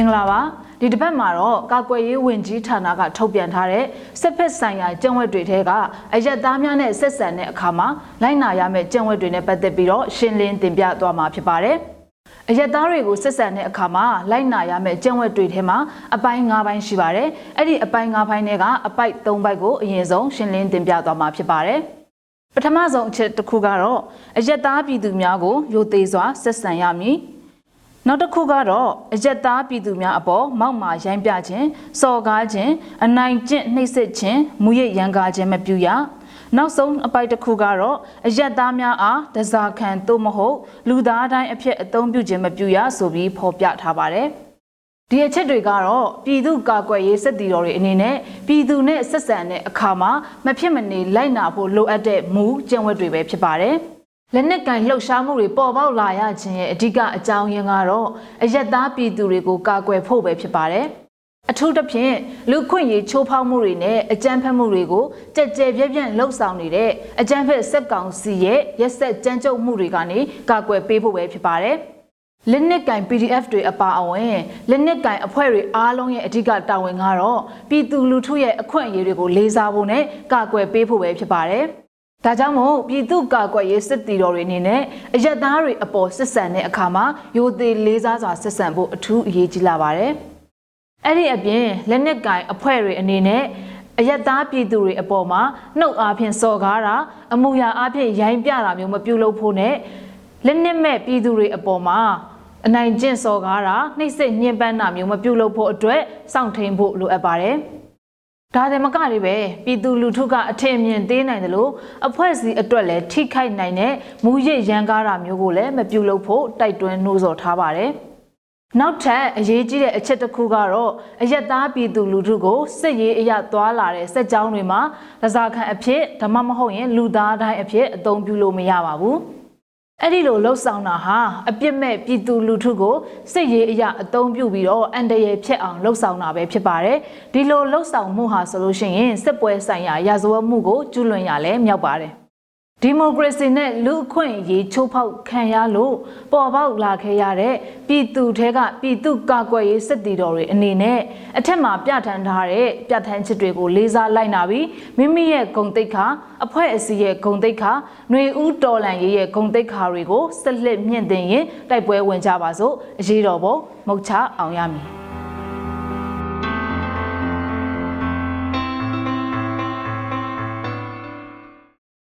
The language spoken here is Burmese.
င်္ဂလာပါဒီတစ်ပတ်မှာတော့ကာကွယ်ရေးဝန်ကြီးဌာနကထုတ်ပြန်ထားတဲ့စစ်ဖက်ဆိုင်ရာကျင့်ဝတ်တွေထဲကအရက်သားများနဲ့ဆက်ဆံတဲ့အခါမှာလိုက်နာရမယ့်ကျင့်ဝတ်တွေနဲ့ပတ်သက်ပြီးတော့ရှင်းလင်းတင်ပြသွားမှာဖြစ်ပါတယ်အရက်သားတွေကိုဆက်ဆံတဲ့အခါမှာလိုက်နာရမယ့်ကျင့်ဝတ်တွေထဲမှာအပိုင်း၅ပိုင်းရှိပါတယ်အဲ့ဒီအပိုင်း၅ပိုင်းတွေကအပိုက်၃ပိုက်ကိုအရင်ဆုံးရှင်းလင်းတင်ပြသွားမှာဖြစ်ပါတယ်ပထမဆုံးအချက်တစ်ခုကတော့အရက်သားပြည်သူများကိုယိုသေးစွာဆက်ဆံရမည် နောက်တစ်ခုကတော့အရက်သားပြည်သူများအပေါ်မောက်မာရိုင်းပြခြင်းစော်ကားခြင်းအနိုင်ကျင့်နှိပ်စက်ခြင်းမူရစ်ရန်ကားခြင်းမပြုရနောက်ဆုံးအပိုက်တစ်ခုကတော့အရက်သားများအားတစားခံသို့မဟုတ်လူသားတိုင်းအဖြစ်အသုံးပြုခြင်းမပြုရဆိုပြီးဖော်ပြထားပါတယ်ဒီအချက်တွေကတော့ပြည်သူကာကွယ်ရေးစစ်တီတော်တွေအနေနဲ့ပြည်သူနဲ့ဆက်ဆံတဲ့အခါမှာမဖြစ်မနေလိုက်နာဖို့လိုအပ်တဲ့မူကျင့်ဝတ်တွေပဲဖြစ်ပါတယ်။ လက်နက်ကင်လှုပ်ရှားမှုတွေပေါ်ပေါက်လာရခြင်းရဲ့အဓိကအကြောင်းရင်းကတော့အယက်သားပြည်သူတွေကိုကာကွယ်ဖို့ပဲဖြစ်ပါတယ်။အထူးသဖြင့်လူခွင့်ရေးချိုးဖောက်မှုတွေနဲ့အကြမ်းဖက်မှုတွေကိုကြက်ကြဲပြက်ပြန့်လှုပ်ဆောင်နေတဲ့အကြမ်းဖက်စက်ကောင်စီရဲ့ရက်ဆက်ကြမ်းကြုတ်မှုတွေကနေကာကွယ်ပေးဖို့ပဲဖြစ်ပါတယ်။လက်နက်ကင် PDF တွေအပါအဝင်လက်နက်ကင်အဖွဲ့တွေအားလုံးရဲ့အဓိကတာဝန်ကတော့ပြည်သူလူထုရဲ့အခွင့်အရေးတွေကိုလေးစားဖို့နဲ့ကာကွယ်ပေးဖို့ပဲဖြစ်ပါတယ်။ ဒါကြောင့်မို့ပြည်သူကာကွယ်ရေးစစ်တီတော်တွေအနေနဲ့အရက်သားတွေအပေါ်စစ်ဆန်တဲ့အခါမှာရိုသေလေးစားစွာစစ်ဆန်ဖို့အထူးအရေးကြီးလာပါတယ်။အဲ့ဒီအပြင်လက်နက်ကင်အဖွဲ့တွေအနေနဲ့အယက်သားပြည်သူတွေအပေါ်မှာနှုတ်အားဖြင့်စော်ကားတာအမှုရာအားဖြင့်ရိုင်းပြတာမျိုးမပြုလုပ်ဖို့နဲ့လက်နက်မဲ့ပြည်သူတွေအပေါ်မှာအနိုင်ကျင့်စော်ကားတာနှိပ်စက်ညှဉ်းပန်းတာမျိုးမပြုလုပ်ဖို့အတွက်စောင့်ထိန်ဖို့လိုအပ်ပါတယ်။ ဒါတယ်မကလေးပဲပြည်သူလူထုကအထင်အမြင်သေးနိုင်တယ်လို့အဖွဲ့အစည်းအတွက်လည်းထိခိုက်နိုင်တဲ့မူရစ်ရန်ကားတာမျိုးကိုလည်းမပြုလုပ်ဖို့တိုက်တွန်းနှိုးဆော်ထားပါတယ်။နောက်ထပ်အရေးကြီးတဲ့အချက်တစ်ခုကတော့အယက်သားပြည်သူလူထုကိုစစ်ရေးအရသွားလာတဲ့စက်ကြောင်းတွေမှာလစားခံအဖြစ်ဓမ္မမဟုတ်ရင်လူသားတိုင်းအဖြစ်အသုံးပြုလို့မရပါဘူး။ အဲ့ဒီလိုလှုပ်ဆောင်တာဟာအပြစ်မဲ့ပြည်သူလူထုကိုစစ်ရေးအရာအသုံးပြုပြီးတော့အန်တရယ်ဖြစ်အောင်လှုပ်ဆောင်တာပဲဖြစ်ပါတယ်ဒီလိုလှုပ်ဆောင်မှုဟာဆိုလို့ရှိရင်စစ်ပွဲဆိုင်ရာရာဇဝတ်မှုကိုကျူးလွန်ရလဲမြောက်ပါတယ် ဒီမိုကရေစီနဲ့လူအခွင့်အရေးချိုးဖောက်ခံရလို့ပေါ်ပေါက်လာခဲ့ရတဲ့ပြည်သူထဲကပြည်သူကာကွယ်ရေးစစ်တီတော်တွေအနေနဲ့အထက်မှာပြဋ္ဌာန်းထားတဲ့ပြဋ္ဌာန်းချက်တွေကိုလေးစားလိုက်နာပြီးမိမိရဲ့ဂုံတိတ်ခါအဖွဲ့အစည်းရဲ့ဂုံတိတ်ခါຫນွေဦးတော်လန်ရေးရဲ့ဂုံတိတ်ခါတွေကိုဆက်လက်မြင့်တင်ရင်တိုက်ပွဲဝင်ကြပါစို့အရေးတော်ပုံမုတ်ချအောင်ရမည်